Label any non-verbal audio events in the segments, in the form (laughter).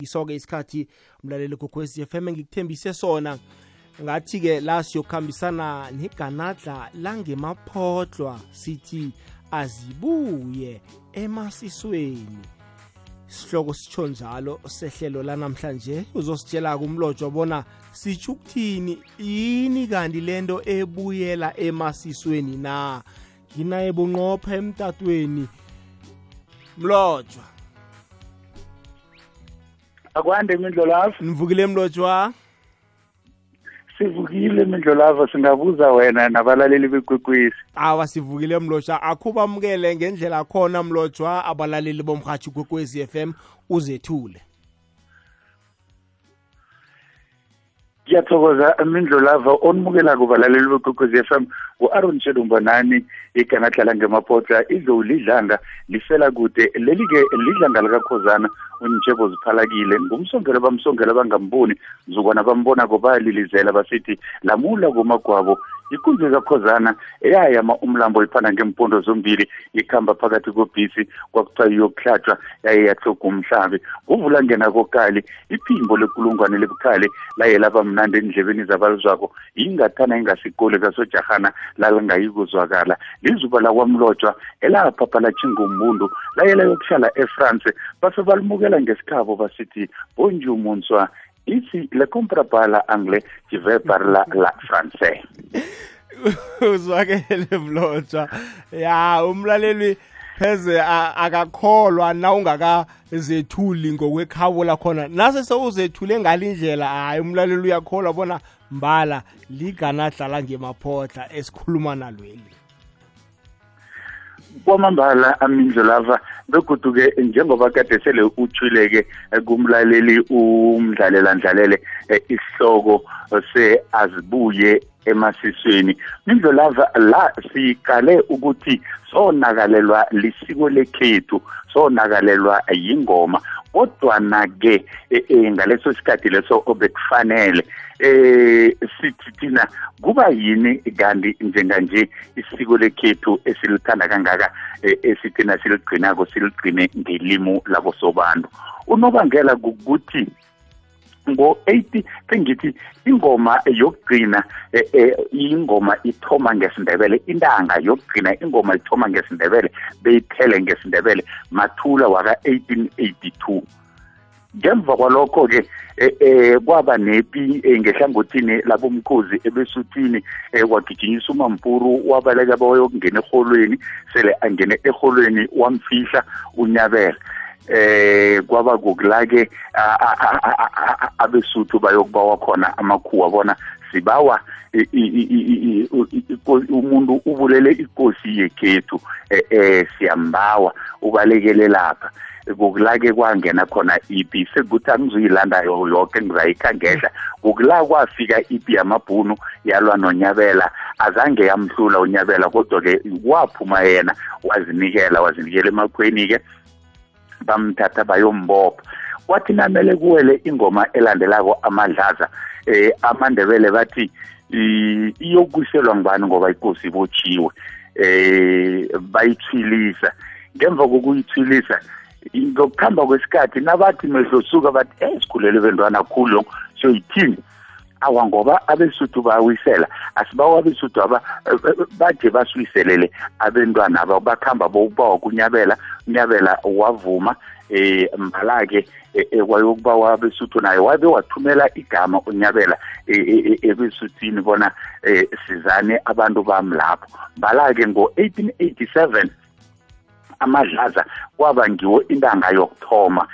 isoke isikhathi umlaleli gokwezi FM ngikuthembise sona. Ngathi-ke la siyokuhambisana neganadla langemaphodlwa sithi azibuye emasisweni. Sihloko sitsho njalo sehlelo lanamhlanje. Uzositshela kumlotshwa bona sitsho ukuthini yini kanti lento ebuyela emasisweni na? Nginaye bunqopha emtatweni mlotshwa akwande imindlolavu nivukile mlotshwa sivukile imindlolavu singabuza wena nabalaleli bekwekwezi. Awa sivukile mlotshwa akho bamukele ngendlela khona mlotshwa abalaleli bomhathi kwekwezi FM uzethule. Ngiyathokoza imindlolava onimukela kubalaleli bekwekwezi f m. u-aron shedumbanani igana dlala ngemapotla idlowu lidlanga lifela kude leli-ke lidlanga likakhozana unitshebo ziphalakile. Ngumsongelo bamsongelo bangamboni mzukwana bambona kobayalilizela basithi lamula komagwabo ikunzi kakhozana eyayama umlambo iphana ngempondo zombili ikhamba phakathi kobhisi kwakuthiwa iyokuhlatshwa yaye yahloga umhlambi. Kuvula ngena kokali iphimbo lekulungwane lebukhali laye laba mnandi endlebeni zabalizwako ingathana ingasikole kasojahana lalingayikuzwakala lizuba lakwamlotshwa elaphapha latshinga umbundu laye layokuhlala efrance base balimukela ngesikhabo basithi bonjour monsoir ici le pas parla anglais. Tu veux parler (laughs) la français. (laughs) Uzwakele mlotshwa ya umlaleli pheze akakholwa na ungakazethuli ngokwekhabo lakhona nase sewuzethule ngalindlela hayi umlaleli uyakholwa bona mbala liganadlala ngemaphodla esikhuluma nalweli kwamambala amindlolava begodu-ke njengoba kade sele uthwile-ke kumlaleli umdlalela ndlalele isihloko se-azibuye emasisweni mindlolava la siqale ukuthi sonakalelwa lisiko lekhethu sonakalelwa yingoma. Kodwana-ke ngaleso sikhathi leso obekufanele eh sithi thina kuba yini kanti njenganje isiko lekhethu esilithanda kangaka esithina siligcinako siligcine ngelimo lakosobantu unobangela kukuthi ngo-80 sengithi ingoma yokugcina ingoma ithoma ngesindebele intanga yokugcina ingoma ithoma ngesindebele beyiphele ngesindebele mathula waka-1882 ngemva kwalokho-ke eh kwaba nepi ngehlangothini labomkhozi ebesuthini kwagijinyiswa umampuru wabaleka bayokungena eholweni sele angene eholweni wamfihla unyabela. Eh kwaba kukula-ke abesuthu bayokubawa khona amakhuwa bona sibawa umuntu ubulele ikosi yekhethu eh siyambawa ubalekele lapha. Kukula-ke kwangena khona ipi sekuthi angizuyilanda yoke ngizayikha ngehla. Kukula kwafika ipi yamabhunu yalwa nonyabela azange yamhlula unyabela kodwa-ke waphuma yena wazinikela wazinikela emakhweni-ke. Bamthatha bayombopha. Kwathi namele kuwele ingoma elandelako amadlaza eh amandebele bathi iyokuselwa ngubani ngoba ikosi ibotshiwe eh bayithwilisa. Ngemva kokuyithwilisa ngokuhamba kwesikhathi nabathi mehlosuka bathi eh sikhulele bentwana khulu so yithini awa ngoba abesuthu bawisela asibawa abesuthu aba baje basiwiselele abentwana aba bakhamba bokubawa kunyabela unyabela wavuma eh mbala-ke kwayokubawa abesuthu naye wabe wathumela igama unyabela ebesuthini bona sizane abantu bami lapho. Mbala-ke ngo-1887 amadlaza kwaba ngiwo intanga yokuthoma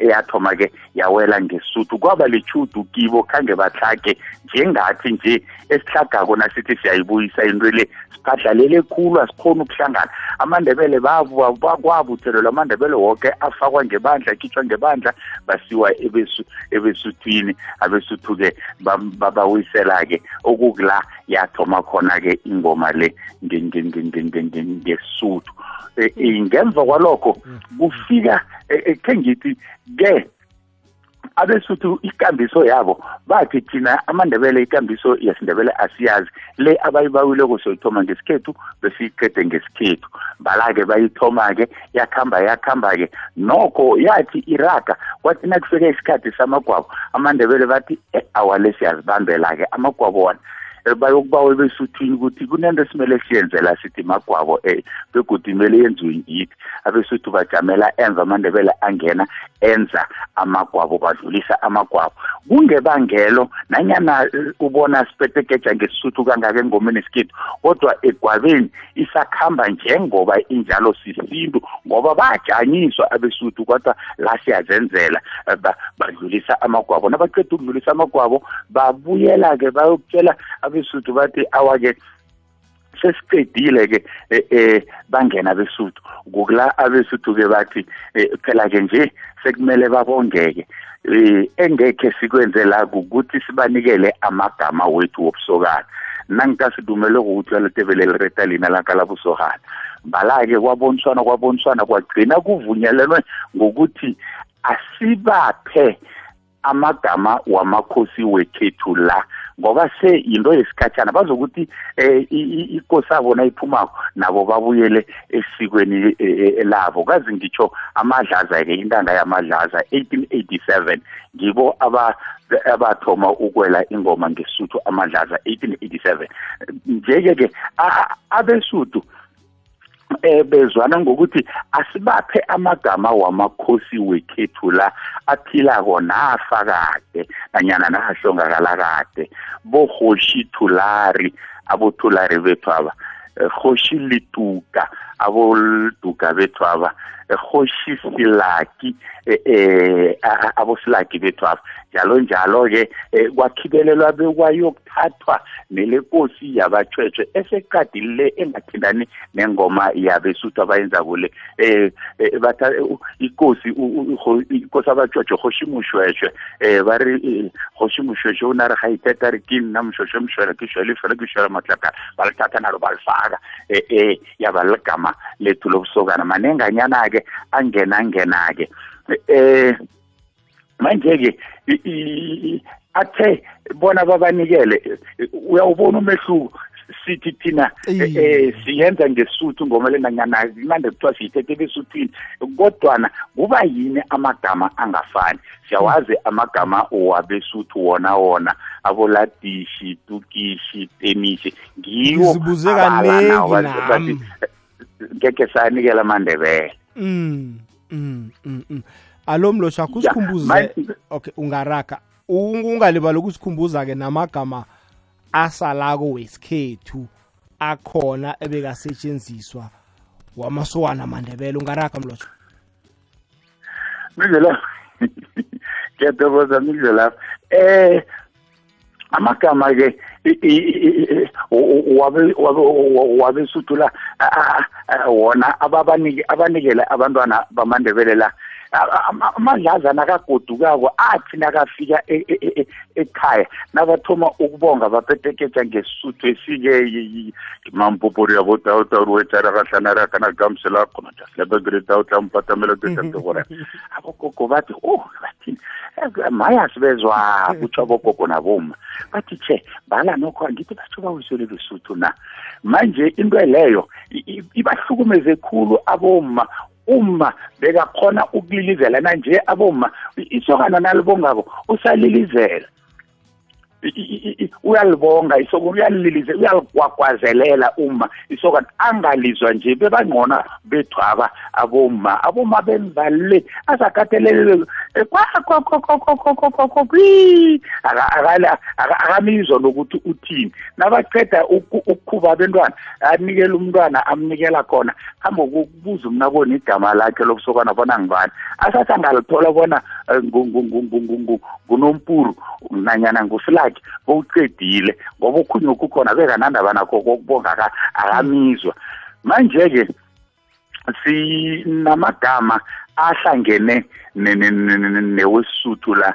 eyathoma ke yawela ngesuthu. Kwaba lichudu kibo khange bahlage njengathi nje esihlagako nasithi siyayibuyisa into le siphadlalele khulu asikhoni ukuhlangana. Amandebele kwabuthelelwa amandebele woke afakwa ngebandla akhitshwa ngebandla basiwa ebesuthwini abesuthu-ke babawisela-ke okukula yathoma khona-ke ingoma le ngesuthu. Ngemva kwalokho kufika khe ngithi ke abesuthu ikambiso yabo bathi thina amandebele ikambiso yesindebele asiyazi. Le abayibawileko soyithoma ngesikhethu besiyiqede ngesikhethu. Bala-ke bayithoma-ke yakhamba yakhamba-ke. Nokho yathi iraga kwathi nakufike isikhathi samagwabo amandebele bathi e awale siyazibambela-ke amagwabo wona. Bayokubawa besuthini ukuthi kunento esimele siyenze la sithi magwabo um begodwa imele yenziwe yithi abesuthu bajamela emva amandebele angena enza amagwabo badlulisa amagwabo. Kungebangelo nanyana eh, ubona sipetekeja ngesisuthu kangaka engomeni esikhethu kodwa egwabeni isakhamba njengoba injalo sisintu ngoba bajanyiswa abesuthu kodwa la siyazenzela eh, badlulisa amagwabo. Nabaqeda ukudlulisa amagwabo babuyela-ke bayokutshela abesuthu bathi awake sesiqedile ke eh bangena besuthu kukula abesuthu ke bathi phela ke nje sekumele babongeke. Eh engekhe sikwenze la ukuthi sibanikele amagama wethu wobusokana nangicasidumele ukuthi yaletebele lireta lina lakalabusokana bala-ke kwaboniswana kwaboniswana kwagcina kuvunyelelwe ngokuthi asibaphe amagama wamakhosi wekhethu la. Ngoba se yinto yesikhatshana. Bazokuthi eh ikosi abo nayiphumako nabo babuyele esikweni e, e, labo kazi ngitsho amadlaza ke intanga yamadlaza 1887 ngibo aba abathoma ukwela ingoma ngesuthu amadlaza 1887 njeke ke abesuthu eh bezwana ngokuthi asibaphe amagama wamakhosi wekhethu la aphilako nafa kade nanyana nahlongakala kade bohoshi thulari abothulari bethu aba hoshi lituka aboduka bethu aba kgoshi silaki abosilaki bethu apha. Njalo njalo-ke um e, kwakhibelelwa bekwayokuthathwa nelenkosi yabatshwetshwe eseqadile le engathindani nengoma yabesuthu abayenzako le e, e, um ikosi ikosi abatshwetshwe goshi moshweshwe um bari goshi moshweshwe o na re ga iteta re ke nna moshweshwe moshwela ke shwele fela ke shwela matlakala ba lethatha nalo balifaka um yabalekama lethu lobusokana manenganyana-ke ke angena ngena ke. Eh manje ke athe bona babanikele uyawubona umehluko sithi thina eh siyenza ngesuthu ngoma lenanyana imande kuthiwa siyithethe besuthini kodwana kuba yini amagama angafani? Siyawazi amagama wabesuthu wona wona aboladishi tukishi temishi ngiwo zibuze kanengi ngeke sanikela amandebele. Mm mm mm alo mlosha kusikhumbuze okay ungaraga ungalibali ukusikhumbuza ke namagama asalako wesikhethu akhona ebekasetshenziswa wamasokana amandebele ungaraga mlosha Mizela Ngiyathokoza Mizela eh amagama ke wabe wabe suthula wona ababanike abanikele abantwana bamandebele la. Amadlazana kagodukako athi nakafika ekhaya nabathoma ukubonga bapeteketsa ngesuthu esike mampopori yabo tautauri wetsara kahlana kana gamse lakho najasilebegre tautla mpatamelo (laughs) tetatokora abogogo bathi oh bathini? Maya sibezwa kutsho abogogo naboma bathi che bala nokho. Angithi batsho bawisele besuthu na? Manje into leyo ibahlukumeze khulu aboma uma bekakhona ukulilizela nanje aboma isokana nalibongako usalilizela. Uyalibonga isoko uyalilize uyaligwagwazelela uma isokana angalizwa nje bebangqona bethu aba aboma aboma benza le azakatelelele akamizwa nokuthi uthini. Nabaqeda ukukhuba abentwana anikela umntwana amnikela khona. Hambe ukubuza umnabona igama lakhe lobusokana bona ngibani asathi angalithola bona ngunompuru nanyana ngusilakhe bowuqedile. Ngoba okhunye okukhona bekanandaba nakho kokubonga akamizwa. Manje-ke sinamagama ahlangene newesuthu la.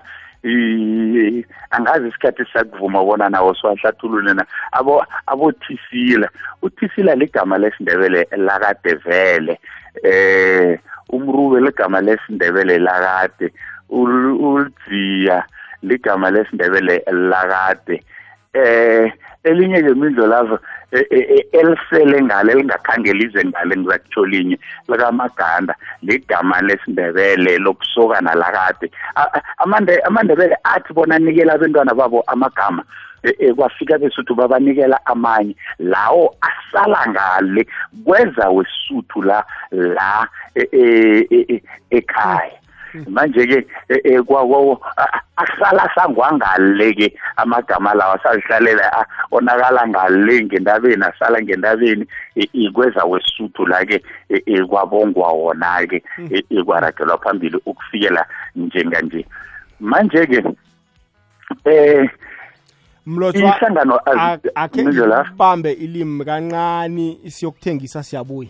Angazi isikhathi sakuvuma bona nawo siwahlathulule na. Abo abothisila uthisila ligama lesindebele lakade vele eh umrube ligama lesindebele lakade. Ulidziya ligama lesindebele lakade. Eh elinye ke mindlo lavo e, e, e, elisele ngale elingakhange lize ngale ngizakutsho linye likamaganda ligama lesindebele lokusokana lakade amandebele athi bona nikela abantwana babo amagama kwafika besuthu babanikela amanye. Lawo asala ngale kweza wesuthu la la ekhaya. Manje ke e, e, kwawo asala sangwangale ke amagama lawa sazihlalela onakala ngale ngendabeni asala ngendabeni ikweza wesuthu la ke e, kwabongwa wona ke kwaragelwa phambili ukufikela njenganje manje ke eh mlotshwa ihlangano akhe bambe ilimi kancane siyokuthengisa siyabuya?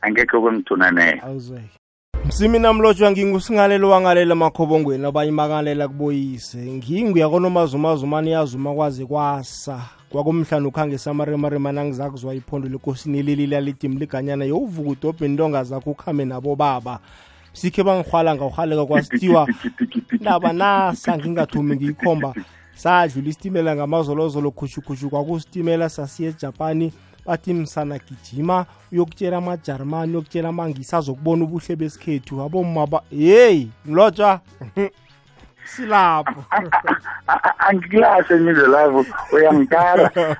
Angekho kwengithuna naye awuzweke. Msimi mlotshwa ngingusingalela wangalela makhobongweni abayimakalela kuboyise. Nginguyakona yakonomazumazumane yazuma kwaze kwasa. Kwakumhlanu ukhange samaremarema nangizakuzwa iphondo lekosini lelila lidimi liganyana yowuvuka udobhe intonga zakho ukhame nabo baba. Sikhe bangihwala ngawuhaleka kwasithiwa (laughs) ndaba nasa ngingathumi ngiyikhomba. Sadlula isitimela ngamazolozolo khushukhushu kwakusitimela sasiye ejapani bathi msana gijima uyokutshela amajarimani uyokutshela amangisi azokubona ubuhle besikhethu. Abomma yeyi mlotshwa (laughs) silapho. Angikulahle imizwe lavo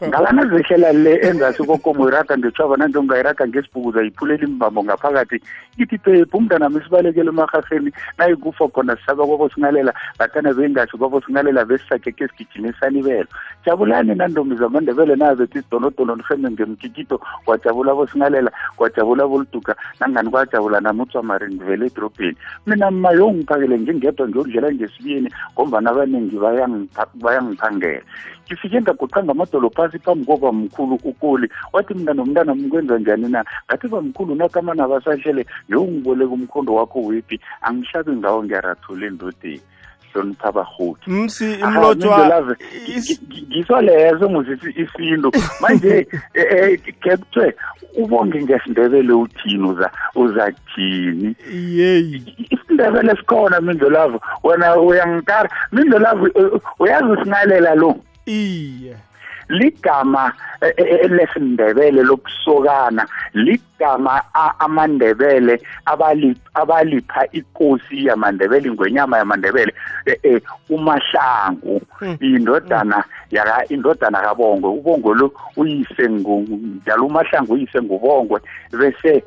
ngalana zehlela le enzasi kokomo irata ndetshwaba nanje ungayirata ngesibhukuza yiphulela imbambo ngaphakathi. Ithi phephu umntanami sibalekele emahaseni nayikufa khona sisaba kwabo singalela bathana bengasi kwabo singalela besisakeke esigijini esanibelo jabulani nandombi zamandebele nabethi isidonodono nihembe ngemkikito kwajabula bo singalela kwajabula boluduka nangani kwajabula namutswamari ngivele edrobheni. Mina mayongiphakele ngingedwa ngiyokudlela ngesibili emsebenzini ngombana abaningi bayangiphangela. Ngifike ngaguqa ngamadolo phasi phambi koba mkhulu ukoli wathi mina nomntana mkwenza njani na? Ngathi bamkhulu nakamana basahlele ngiyongiboleka umkhondo wakho wepi angihlabi ngawo ngiyarathula endodeni. Hlonipha abahuti msi imlotshwa ngiso lezo nguzisi isintu. Manje keptwe (laughs) eh, eh, ubonge ngesindebele uthini uza uzathini isindebele sikhona mindlolavo wena uyangikara? Mindlolavo uyazi usingalela lo? Iye. Ligama e, e, e, lesindebele lokusokana ligama amandebele abalipha ikosi yamandebele ingwenyama yamandebele umahlangu hmm. indodana yaka indodana kabongwe ubongwe lo uyise njalo umahlangu uyise ngubongwe bese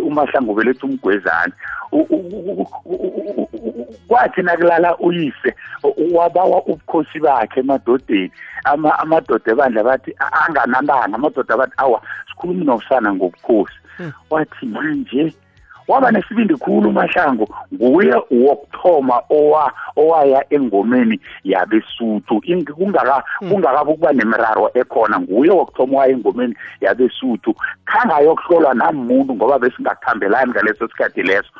umahlangu beletha umgwezane kwathi nakulala uyise wabawa ubukhosi bakhe emadodeni amadoda ebandla bathi anganambanga amadoda bathi awa sikhulumi nosana ngobukhosi hmm. Wathi manje waba nesibindi khulu umahlango nguye wokuthoma owa owaya engomeni yabesuthu. Hmm. kungakabe ukuba nemiraro ekhona nguye wokuthoma owaya engomeni yabesuthu. Khangayokuhlolwa namuntu ngoba besingakuhambelani ngaleso sikhathi leso.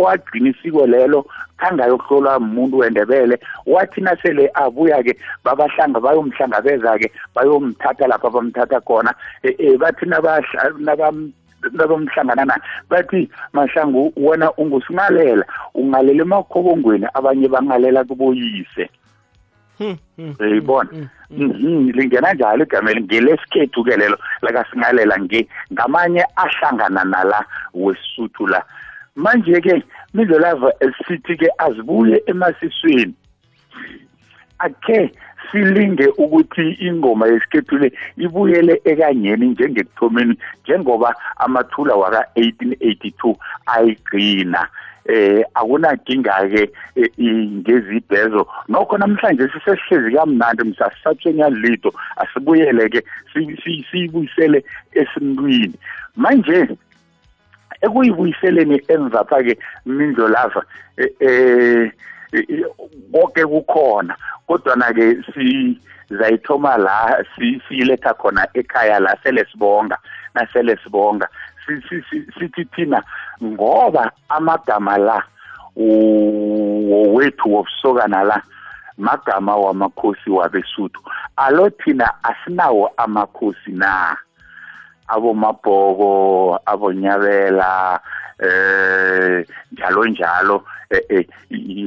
Wagcina isiko lelo khangayokuhlolwa umuntu wendebele. Wathi nasele abuya-ke babahlanga bayomhlangabeza-ke bayomthatha lapha bamthatha khona. E, bathi nabamhlangana naye bathi mahlangu wena ungusingalela ungalela emakhobongweni abanye bangalela kuboyise. Hmm, hmm, uyayibona? hmm, lingena njalo igameli ngelesikhethu-ke lelo lakasingalela ngamanye ahlangana nala wesuthu la. Manje-ke mindlolava sithi-ke azibuye emasisweni. Akhe silinge ukuthi ingoma yesikhethu le ibuyele ekanyeni njengekuthomeni njengoba amathula waka-1882 ayigcina. Eh akunakinga-ke eh, ngezibhezo. Nokho namhlanje sisesihlezi kamnandi msasisathwenya lito asibuyele-ke siyibuyisele esimntwini. Manje ekuyibuyiseleni emvapha-ke mindlolava eh konke kukhona. Kodwana-ke sizayithoma la siyiletha khona ekhaya la sele sibonga nasele sibonga. Sithi thina ngoba amagama la wethu wobusokana la magama wamakhosi wabesuthu. Alo thina asinawo amakhosi na? Abomabhoko abonyabela eh njalo njalo eh, eh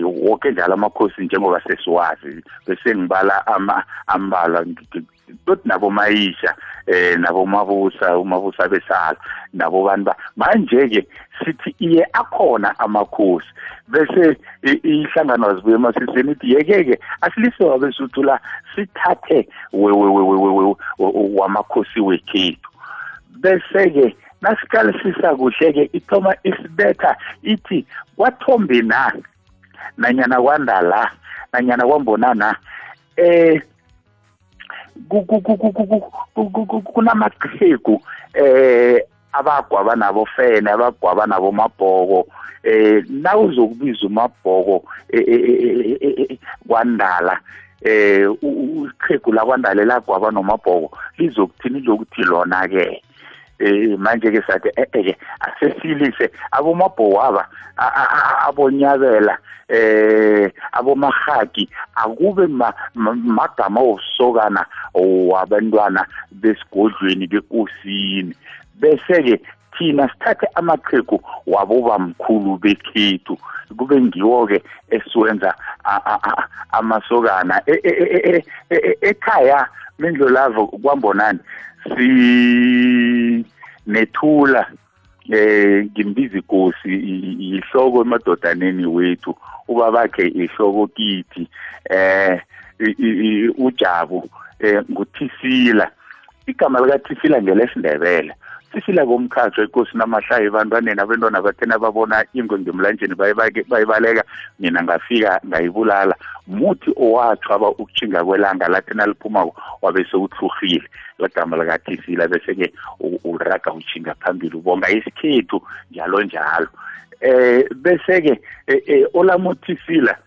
wonke njalo amakhosi njengoba sesiwazi bese ngibala ama ambala tot nabo mayisha eh nabo mabusa umabusa besala nabo bantu ba manje ke sithi iye akhona amakhosi bese ihlangano azibuye emasiseni ithi yeke ke asilise wabesuthu la sithathe wamakhosi wekhethu bese ke nasikalisisa kuhle ke ithoma isibetha ithi kwathombe na nanyana kwandala nanyana kwambonana eh kunamaqhegu eh abagwaba nabo fene abagwaba nabo mabhoko eh nawuzokubiza umabhoko kwandala eh iqhegu lakwandala lagwaba nomabhoko lizokuthini lokuthi lona ke eh manje ke sathi eh asesilise. Abomabhoko aba abonyabela eh abomahagi akube magama osokana wabantwana besigodlweni bekosini. Bese ke thina sithathe amaqhegu wabobamkhulu bekhethu. Kube ngiwo ke esiwenza amasokana. E, e, e, ekhaya mindlolavo kwambonani si nethula eh ngimbiza ikosi ihloko emadodaneni wethu ubabakhe ihloko kithi eh ujabu eh nguthisila. Igama lika Thisila ngelesindebele. Thisila komkhathi inkosi namahlaya ebantwaneni abantwana bathena babona ingwe ngemlanjeni bayibaleka mina ngafika ngayibulala. Muthi owathwaba ukuchinga kwelanga lathina liphumako wabe sewuthluhile legama likathisila bese-ke uraga uchinga phambili ubonga isikhethu njalo njalo. Eh bese-ke eh, eh, olamothisila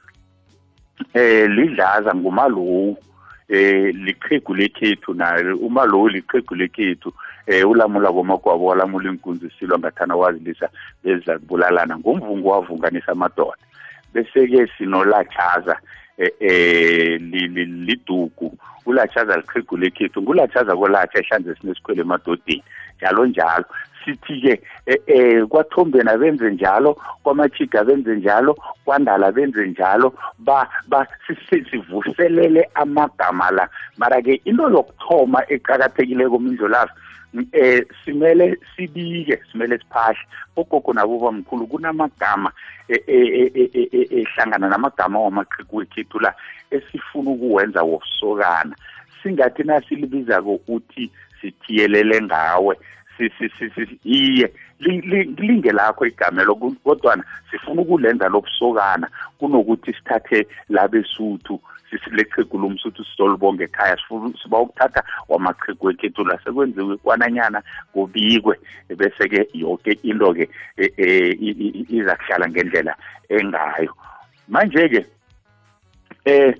eh lidlaza ngumalowu eh liqhegu lekhethu nayo uma lo liqhegu lekhethu. Eh ulamula komagwabo walamula inkunzi silwa ngathana wazilisa beza kubulalana ngomvungu wavunganisa amadoda. Bese ke sinolachaza eh, eh lidugu ulachaza liqhegu lekhethu ngulachaza kolacha ehlanze sinesikhwele emadodeni. Njalo njalo. Sithi-ke eh kwathombeni benze njalo kwamachiga benze njalo kwandala benze njalo ba ba sivuselele amagama la. Mara-ke into yokuthoma eqakathekileko mindlolazo eh simele sibike simele siphahle. Ogogo nabo bamkhulu kunamagama ehlangana namagama wamaqhiku wekhethu la esifuna ukuwenza wobusokana singathi nasilibizako uthi sithiyelele ngawe iye lilinge lakho igamelo kodwana sifuna ukulenza lobusokana kunokuthi sithathe labesuthu. Sisileqhegu lomsuthu sizolibonga ekhaya siba ukuthatha wamaqhegu wekhethu la sekwenziwe kwananyana kubikwe bese-ke yoke into-ke e, e, iza kuhlala ngendlela engayo. Manje-ke eh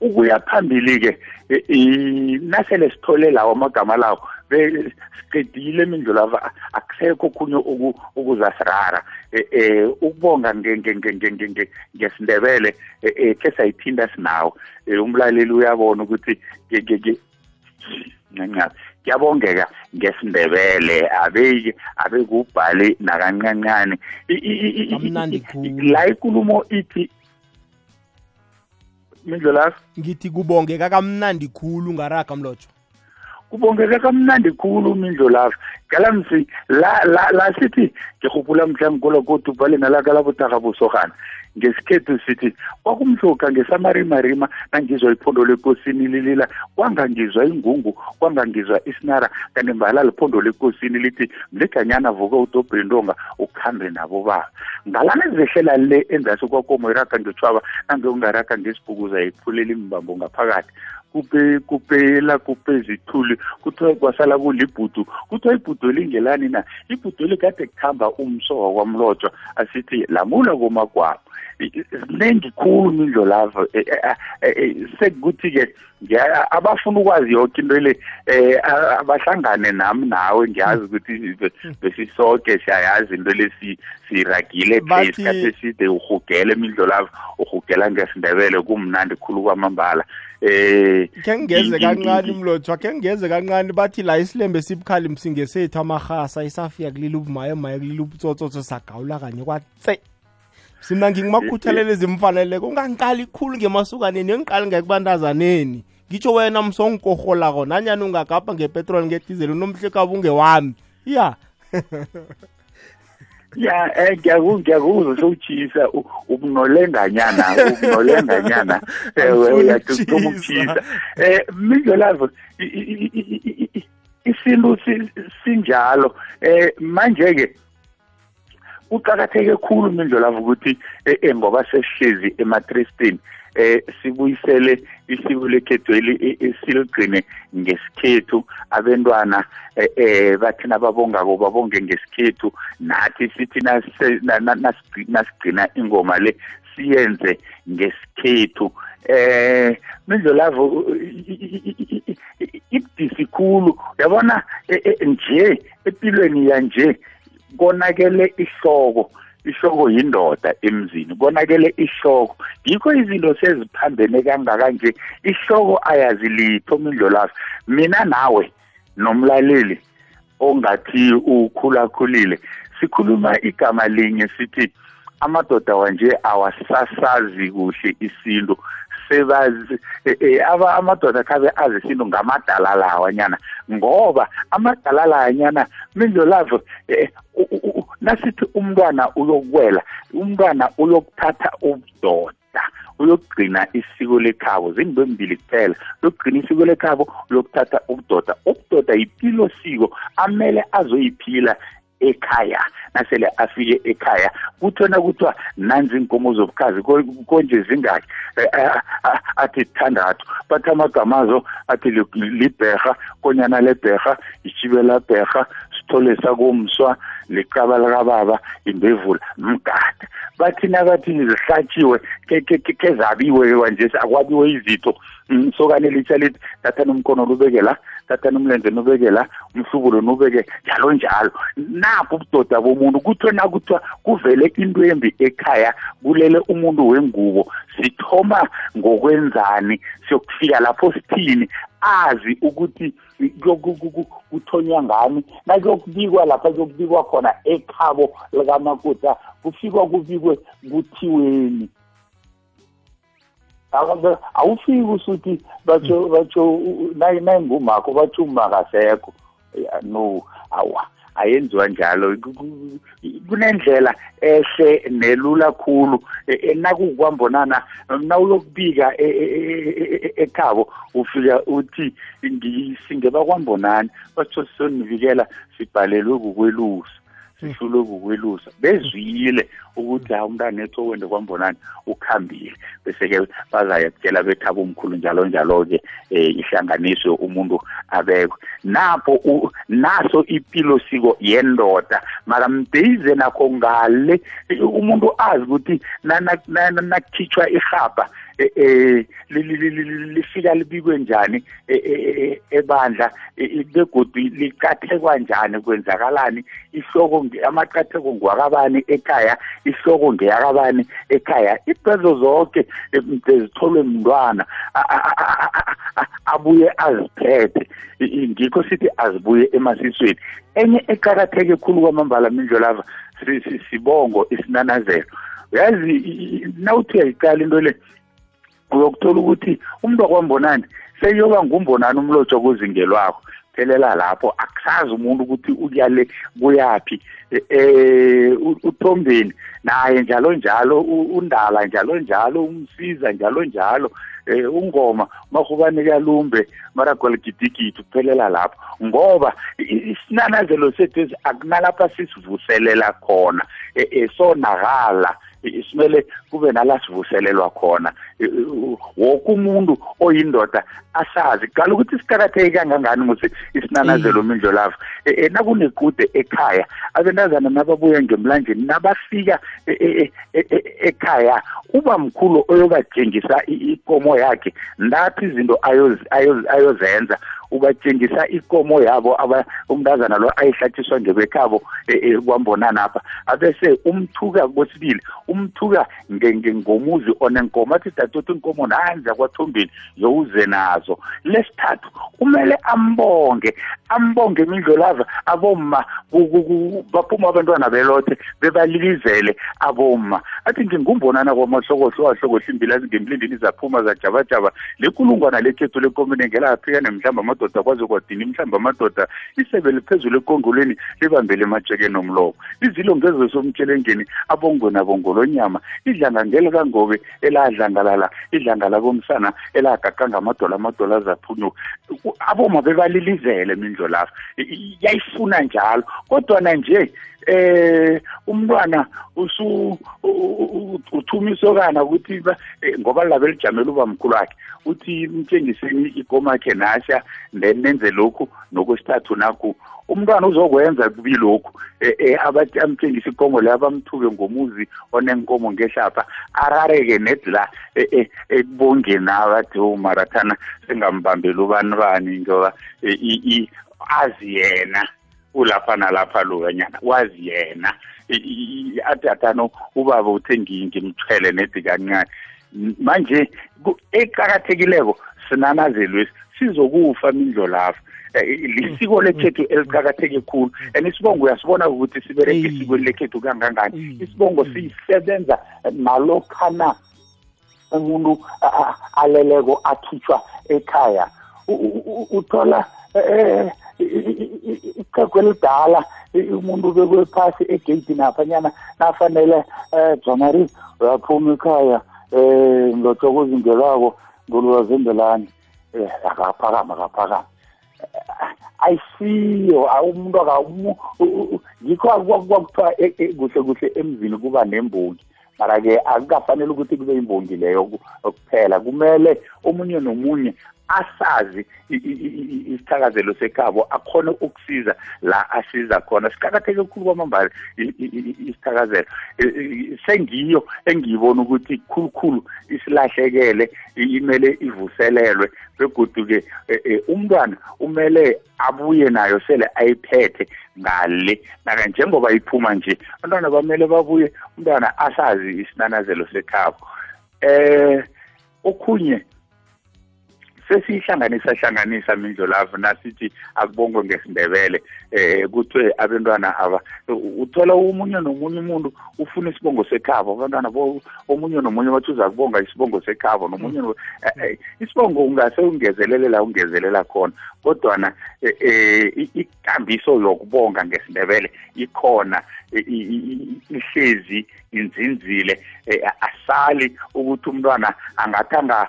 ukuya phambili-ke e, nasele sithole lawo amagama lawo siqedile mindlulava akusekho khunye ukuzasirara eh ukubonga ngesindebele ke sayiphinda sinawo. Umlaleli uyabona ukuthi ncancane kuyabongeka ngesindebele abeke abekubhale nakancancane. La ikulumo ithi mindlulafa ngithi kubongeka kamnandi khulu ngaraga mlotsho kubongeka kamnandi khulu umindlo lafa galamsi la la la sithi ke gopula mhlang kola ko tupale na la kala botaka bosogana ngesikhethu sithi kwakumhloka ngesamarimarima nangizwa iphondo lekosini lilila kwangangizwa ingungu kwangangizwa isinara kanti mbala liphondo lekosini lithi mleganyana vuka udobhendonga ukhambe nabo baba. Ngalana zehlela le enzasi kwakomo iraga ngethwaba nange ungaraga ngesibhukuza iphulela imbambo ngaphakathi kupe kupela kupe zithuli kuthiwa kwasala kulibhudu. Kuthiwa ibhudu elingelani na? Ibhudu elikade kuhamba umso wakwamlotshwa asithi lamula komagwabo ziningi khulu mindlo lavo sekukuthi-ke abafuna ukwazi yonke into le um abahlangane nami nawe ngiyazi ukuthi besisoke siyayazi into le siragile phe isikhathi eside uhugele imidlo lavo uhugela ngesindebele kumnandi khulu kwamambala eh ke ngeze kancane mlotshwa ke ngeze kancane bathi la isilembe sibukhali msingesethu amahasa isafika kulila ubumaye maye kulila ubutsotso sagawula kanye kwatse. Sina ngingimakhuthalele zimfaneleko ungangiqali khulu ngemasukaneni engiqali ngekubantazaneni ngitsho wena msongikorholako nanyani ungagabha ngepetroli ngedizeli unomhlekabo ungewami ya. (laughs) ya eh ngiyakuzwa sowutshisa ubunolenganyana ubunolenganyana (laughs) ewe uyathuma ukushisa eh mindlolazo isintu sinjalo. Eh manje ke uqakatheke khulu mindlolavu ukuthi eh, eh, ngoba sesihlezi ematristini eh sibuyisele isiko lekhethweli siligcine ngesikhethu. Abantwana eh bathina babongako babonge ngesikhethu. Nathi sithi nasigcina ingoma le siyenze ngesikhethu. Eh mindlolavo ibudisi khulu. Yabona nje empilweni yanje konakele ihloko. Ihloko yindoda emzini konakele ihloko yikho izinto seziphambene kangaka nje ihloko ayazi litho mindlolazo mina nawe nomlaleli ongathi ukhulakhulile sikhuluma igama linye sithi amadoda wanje awasasazi kuhle isintu. Sebazi e, e, aba amadoda khabe azi isintu ngamadala lawanyana. Ngoba amadala lawanyana mindlolazo e, nasithi umntwana uyokwela umntwana uyokuthatha ubudoda uyokugcina isiko lekhabo zinto embili kuphela. Uyokugcina isiko lekhabo uyokuthatha ubudoda. Ubudoda yipilo siko amele azoyiphila ekhaya nasele afike ekhaya. Kuthona kuthiwa nanzi inkomo zobukhazi konje zingaki. Eh, eh, athi thandathu bathi amagamazo athi libherha konyana lebherha ishibela bherha sithole sakomswa licaba likababa imbevula mgada bathi nakathi zihlatshiwe kezabiwe kwanje akwabiwe izitho. Mm, sokane litsha lithi thathani umkono lubeke la thathani umlenze nubeke la umhlubulo nubeke njalo njalo. Napho ubudoda bomuntu kuthiwe nakuthiwa kuvele into embi ekhaya kulele umuntu wengubo sithoma ngokwenzani? Siyokufika lapho sithini? Azi ukuthi kuthonywa ngani? Nakuyokubikwa lapha kuyokubikwa khona ekhabo likamakoti kufikwa kubikwe kuthiweni. Awufiki usuthi batsho batsho nayingumakho batsho umakasekho no awa ayenziwa njalo. Kunendlela ehle nelula khulu e, e, nawuyokubika e, ekhabo ufika uthi singebakwambonani batho sonivikela sibhalelwe kukwelusa. Sihlulwe kukwelusa bezwile ukuthi ha umntana ethu owende kwambonani ukhambile. Bese-ke bazayakutshela bethi abomkhulu njalo njalo-ke um ihlanganiswe umuntu abekwe. Napho naso ipilo siko yendoda mara mdeyize nakho ngale umuntu azi ukuthi nakukhitshwa ihaba eh lifika libikwe njani ebandla begodu licathekwa njani kwenzakalani? Ihloko amacatheko ngwakabani ekhaya? Ihloko ngeyakabani ekhaya? Ibezo zonke zitholwe mntwana abuye aziphethe. Ngikho sithi azibuye emasisweni. Enye eqakatheke khulu kwamambala mindlolava sibongo isinanazelo. Yazi nawuthi uyayiqala into le uyokuthola ukuthi umuntu wakwambonani seyoba ngumbonani umlotsho kuzingelwakho phelela lapho akusazi umuntu ukuthi uyale kuyaphi eh uthombeni. Naye njalo njalo undala njalo njalo umsiza njalo njalo eh ungoma mahubane kalumbe mara kwaligidigidi kuphelela lapho. Ngoba isinanazelo sethu akunalapha sisivuselela khona esonakala isimele kube nala sivuselelwa khona. Woke umuntu oyindoda asazi qala ukuthi siqakatheke kangangani musi isinanazelo mindlo lavo nakunekude ekhaya abentazana nababuya ngemlanjeni nabafika ekhaya uba mkhulu oyokatshengisa ikomo yakhe ndathi izinto ayozenza. Ubatshengisa ikomo yabo umntazana lo ayihlatshiswa ngebekhabo e, e, kwambonana apha. Abese umthuka kwesibili umthuka ngomuzi onenkomo athi dadoti inkomo nanzi akwathombeni yowuze nazo. Lesithathu kumele ambonge ambonge imindlolava abomma baphuma abantwana belothe bebalilizele abomma. Athi ngingumbonana kwamahlokohlo wahlokohlo imbilazi ngemlindini zaphuma zajabajaba lekulungwana lekhethu lekomine ngelaphika nemhlamba amadoda kwaze kwadini mhlawumbe amadoda isebe liphezulu ekongolweni libambele emajekeni omlomo izilo ngezo somtshelengeni abongwe nabongolonyama idlanga ngelikangobe eladlangalala idlangala komsana elagaqanga amadola amadola azaphunyuka aboma bebalilizele mindlo lapha yayifuna njalo. Kodwana nje eh umntwana usu uthuma isokana ukuthi eh, ngoba labe lijamela uba mkhulu wakhe uthi mtshengiseni ikomakhe nasha nenze lokhu nokwesithathu nakho umntwana uzokwenza kubi lokhu eh, eh, abathi amtshengisa ikomo leyo abamthuke ngomuzi onenkomo ngehlapha arareke nedi la ekubongeni abathi umarathana singambambeli ubani bani ngoba azi yena ulapha nalapha lokanyana wazi yena. Athi athano ubaba uthe ngimthwele nedi kancane. Manje eqakathekileko sinanazelwesi sizokufa mindlo lapha. Eh, lisiko lekhethu eliqakatheke khulu. And isibongo uyasibona ukuthi sibereke esikweni lekhethu kangangani. Isibongo sisebenza nalokhana umuntu aleleko akhitshwa ekhaya. Uthola eh, iqhegu elidala umuntu ubekwe phasi egeyidini aphanyana nafanele um jamari uyaphuma ekhaya um ngilothokuzingelako ngolwazembelani um akaphakama akaphakama ayisiyo umuntu ngikho kwakuthiwa kuhle kuhle emzini kuba nembongi. Mara-ke akukafanele ukuthi kube imbongi leyo kuphela. Kumele omunye nomunye asazi isithakazelo sekhabo akhone ukusiza la asiza khona. Siqakatheke khulu kwamambala isithakazelo. Sengiyo engiyibona ukuthi khulukhulu isilahlekele imele ivuselelwe begodu-ke e, e, umntwana umele abuye nayo sele ayiphethe ngale. Njengoba iphuma nje abantwana bamele babuye umntwana asazi isinanazelo sekhabo. Eh okhunye sesiyihlanganisa hlanganisa mindlolavu nasithi akubongwe ngesindebele eh kuthiwe abantwana aba uthola omunye nomunye umuntu ufuna isibongo sekhabo. Abantwana omunye nomunye bathi uza kubonga isibongo sekhabo nomunye eh, eh, isibongo ungase ungezelelela ungezelela khona. Kodwana eh ikambiso yokubonga ngesindebele ikhona. Ihlezi inzinzile asali ukuthi umntwana angathanga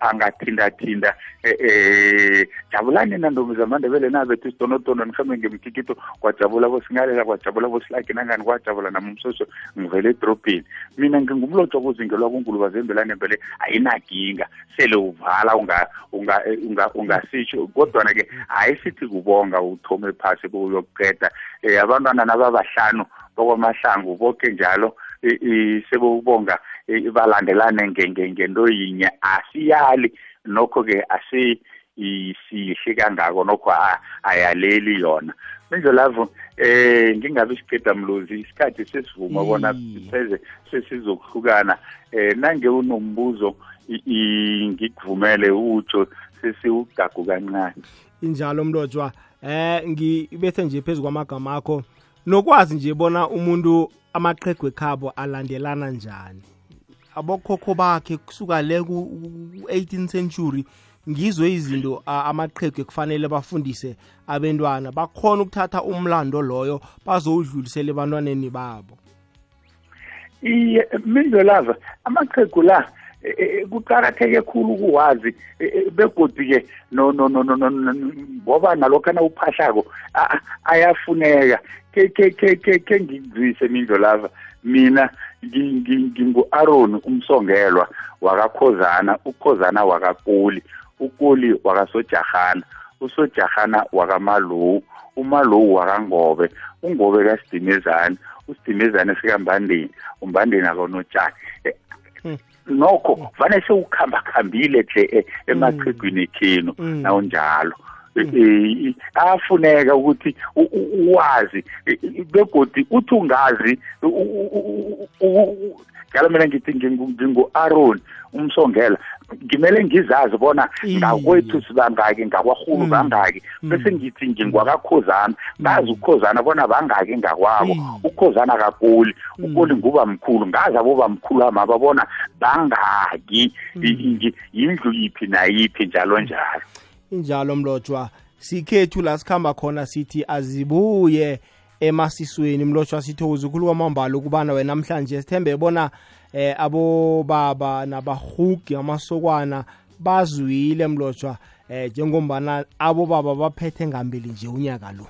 angathindathinda. Eh jabulani nantombi zamandebele? Nabethu isidonodono nihambe ngemkikito kwajabula bosingalela kwajabula bosilaki nangani kwajabula nami umsoso ngivele edrobheni. Mina ngingumlotho kuzingelwa kunkuluba zembelane ayinaginga. Sele uvala ungasitsho kodwana-ke hayi sithi kubonga uthome phasi kuyokuqeda. Um abantwana nababahlanu bokwamahlangu bonke njalo sebobonga balandelane ngento yinye. Asiyali nokho-ke asisihle kangako nokho ayaleli yona. Mindlolavu eh ngingabe isiqeda mlozi isikhathi sesivuma bona seze sesizokuhlukana. Eh nange unombuzo ngikuvumele utsho sesiwugagu kancane. Injalo mlotshwa eh ngibethe nje phezulu kwamagama akho nokwazi nje bona umuntu amaqhegu ekhabo alandelana njani. Abokhokho bakhe kusuka le ku-18 century ngizo izinto amaqhegu ekufanele bafundise abentwana bakhona ukuthatha umlando loyo bazowudlulisela ebantwaneni babo. Iye mindlolava amaqhegu la e, e, e, kuqakatheke khulu ukuwazi begodi-ke no no no no ngoba nalokhana uphahlako ayafuneka. Ke ke ke ke ke ngikuzise mindlolava mina ngingu-aroni umsongelwa wakakhozana ukhozana wakakoli ukoli wakasojahana usojahana wakamalowu umalowu wakangobe ungobe kasidimezane usidimezane sikambandeni umbandeni akonotshani Eh, Hmm. Nokho vane sewukhamba khambile nje emachigwini ekhenu Mm. nawunjalo. Eh, eh, afuneka ukuthi uwazi eh, eh, begodi uthi ungazi u- u- u- u- u- njalo mina ngithi ngingu- ngingu-aron umsongela. Ngimele ngizazi bona Iye. ngakwethu sibangaki ngakwarhulu Mm. bangaki. Bese ngithi ngingwakakhozana ngazi ukhozana bona bangaki ngakwabo. Iye. ukhozana kakoli Mm. ukoli nguba mkhulu ngazi aboba mkhulu amaba bona bangaki. I- i- yindlu yiphi nayiphi njalo njalo. Injalo mlotshwa sikhethu la sikhamba khona sithi azibuye. Emasisweni mlotshwa sithokoza ukhulu kwamambala ukubana wena namhlanje sithembe bona eh abobaba nabahugi amasokwana bazwile mlotshwa eh njengombana abobaba baphethe ngambili nje unyaka lo.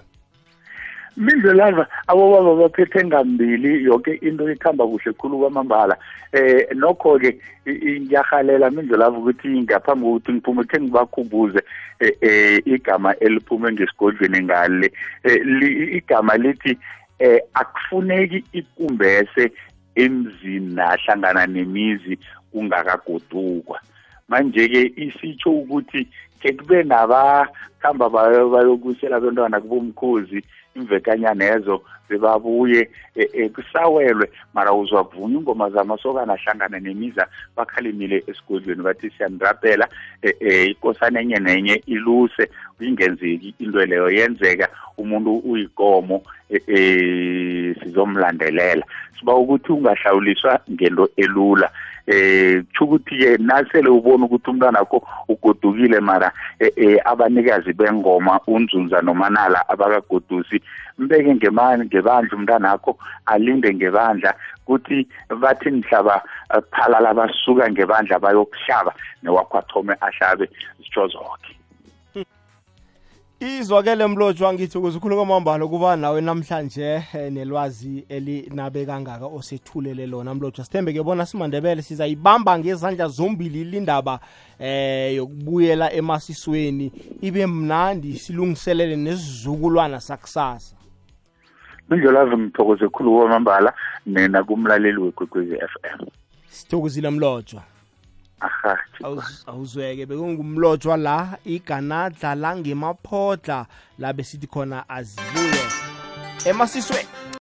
Mindlelava abobaba baphethe ngambili yonke into ikhamba kuhle khulu kwamambala. Eh nokho-ke ngiyahalela mindlelava ukuthi ngaphambi kokuthi ngiphume khe ngibakhumbuze eh, eh igama eliphume ngesigodlweni ngale eh, igama lithi eh akufuneki ikumbese emzini nahlangana nemizi kungakagodukwa. Manje-ke isitsho ukuthi ke kube nabakhamba bayo- bayokusela abantwana kubomkhozi imvekanyanezo bebabuye eh, eh, kusawelwe. Mara uzwa kuvunywa ingoma zamasokana ahlangana nemiza bakhalimile esigodlweni bathi siyanirapela eh, ikosana enye nenye iluse ingenzeki into leyo yenzeka. Umuntu uyikomo sizomlandelela. Siba ukuthi ungahlawuliswa ngento elula. Eh kusho ukuthi-ke nasele ubona ukuthi umntwana wakho ugodukile mara eh, eh, abanikazi bengoma unzunza nomanala abakagodusi mbeke ngemani ngebandla umntwana wakho alinde ngebandla kuthi bathi nihlaba eh, phalala basuka ngebandla bayokuhlaba newakho athome ahlabe zitsho zoke. Izwakele mlotshwa ngithokoza ukhulu kwamambala ukuba nawe namhlanje eh, nelwazi elinabe kangaka osethulele lona mlotshwa. Sithembe ke bona simandebele sizayibamba ngezandla zombili lindaba eh yokubuyela emasisweni. Ibe mnandi silungiselele nesizukulwana sakusasa. Indlela ngithokoze khulu kwamambala nena kumlaleli wekwekwezi f m. Sithokozile mlotshwa. Awuzweke bekungumlotshwa la iganadla la ngemaphotla la besithi khona azibuye. Emasisweni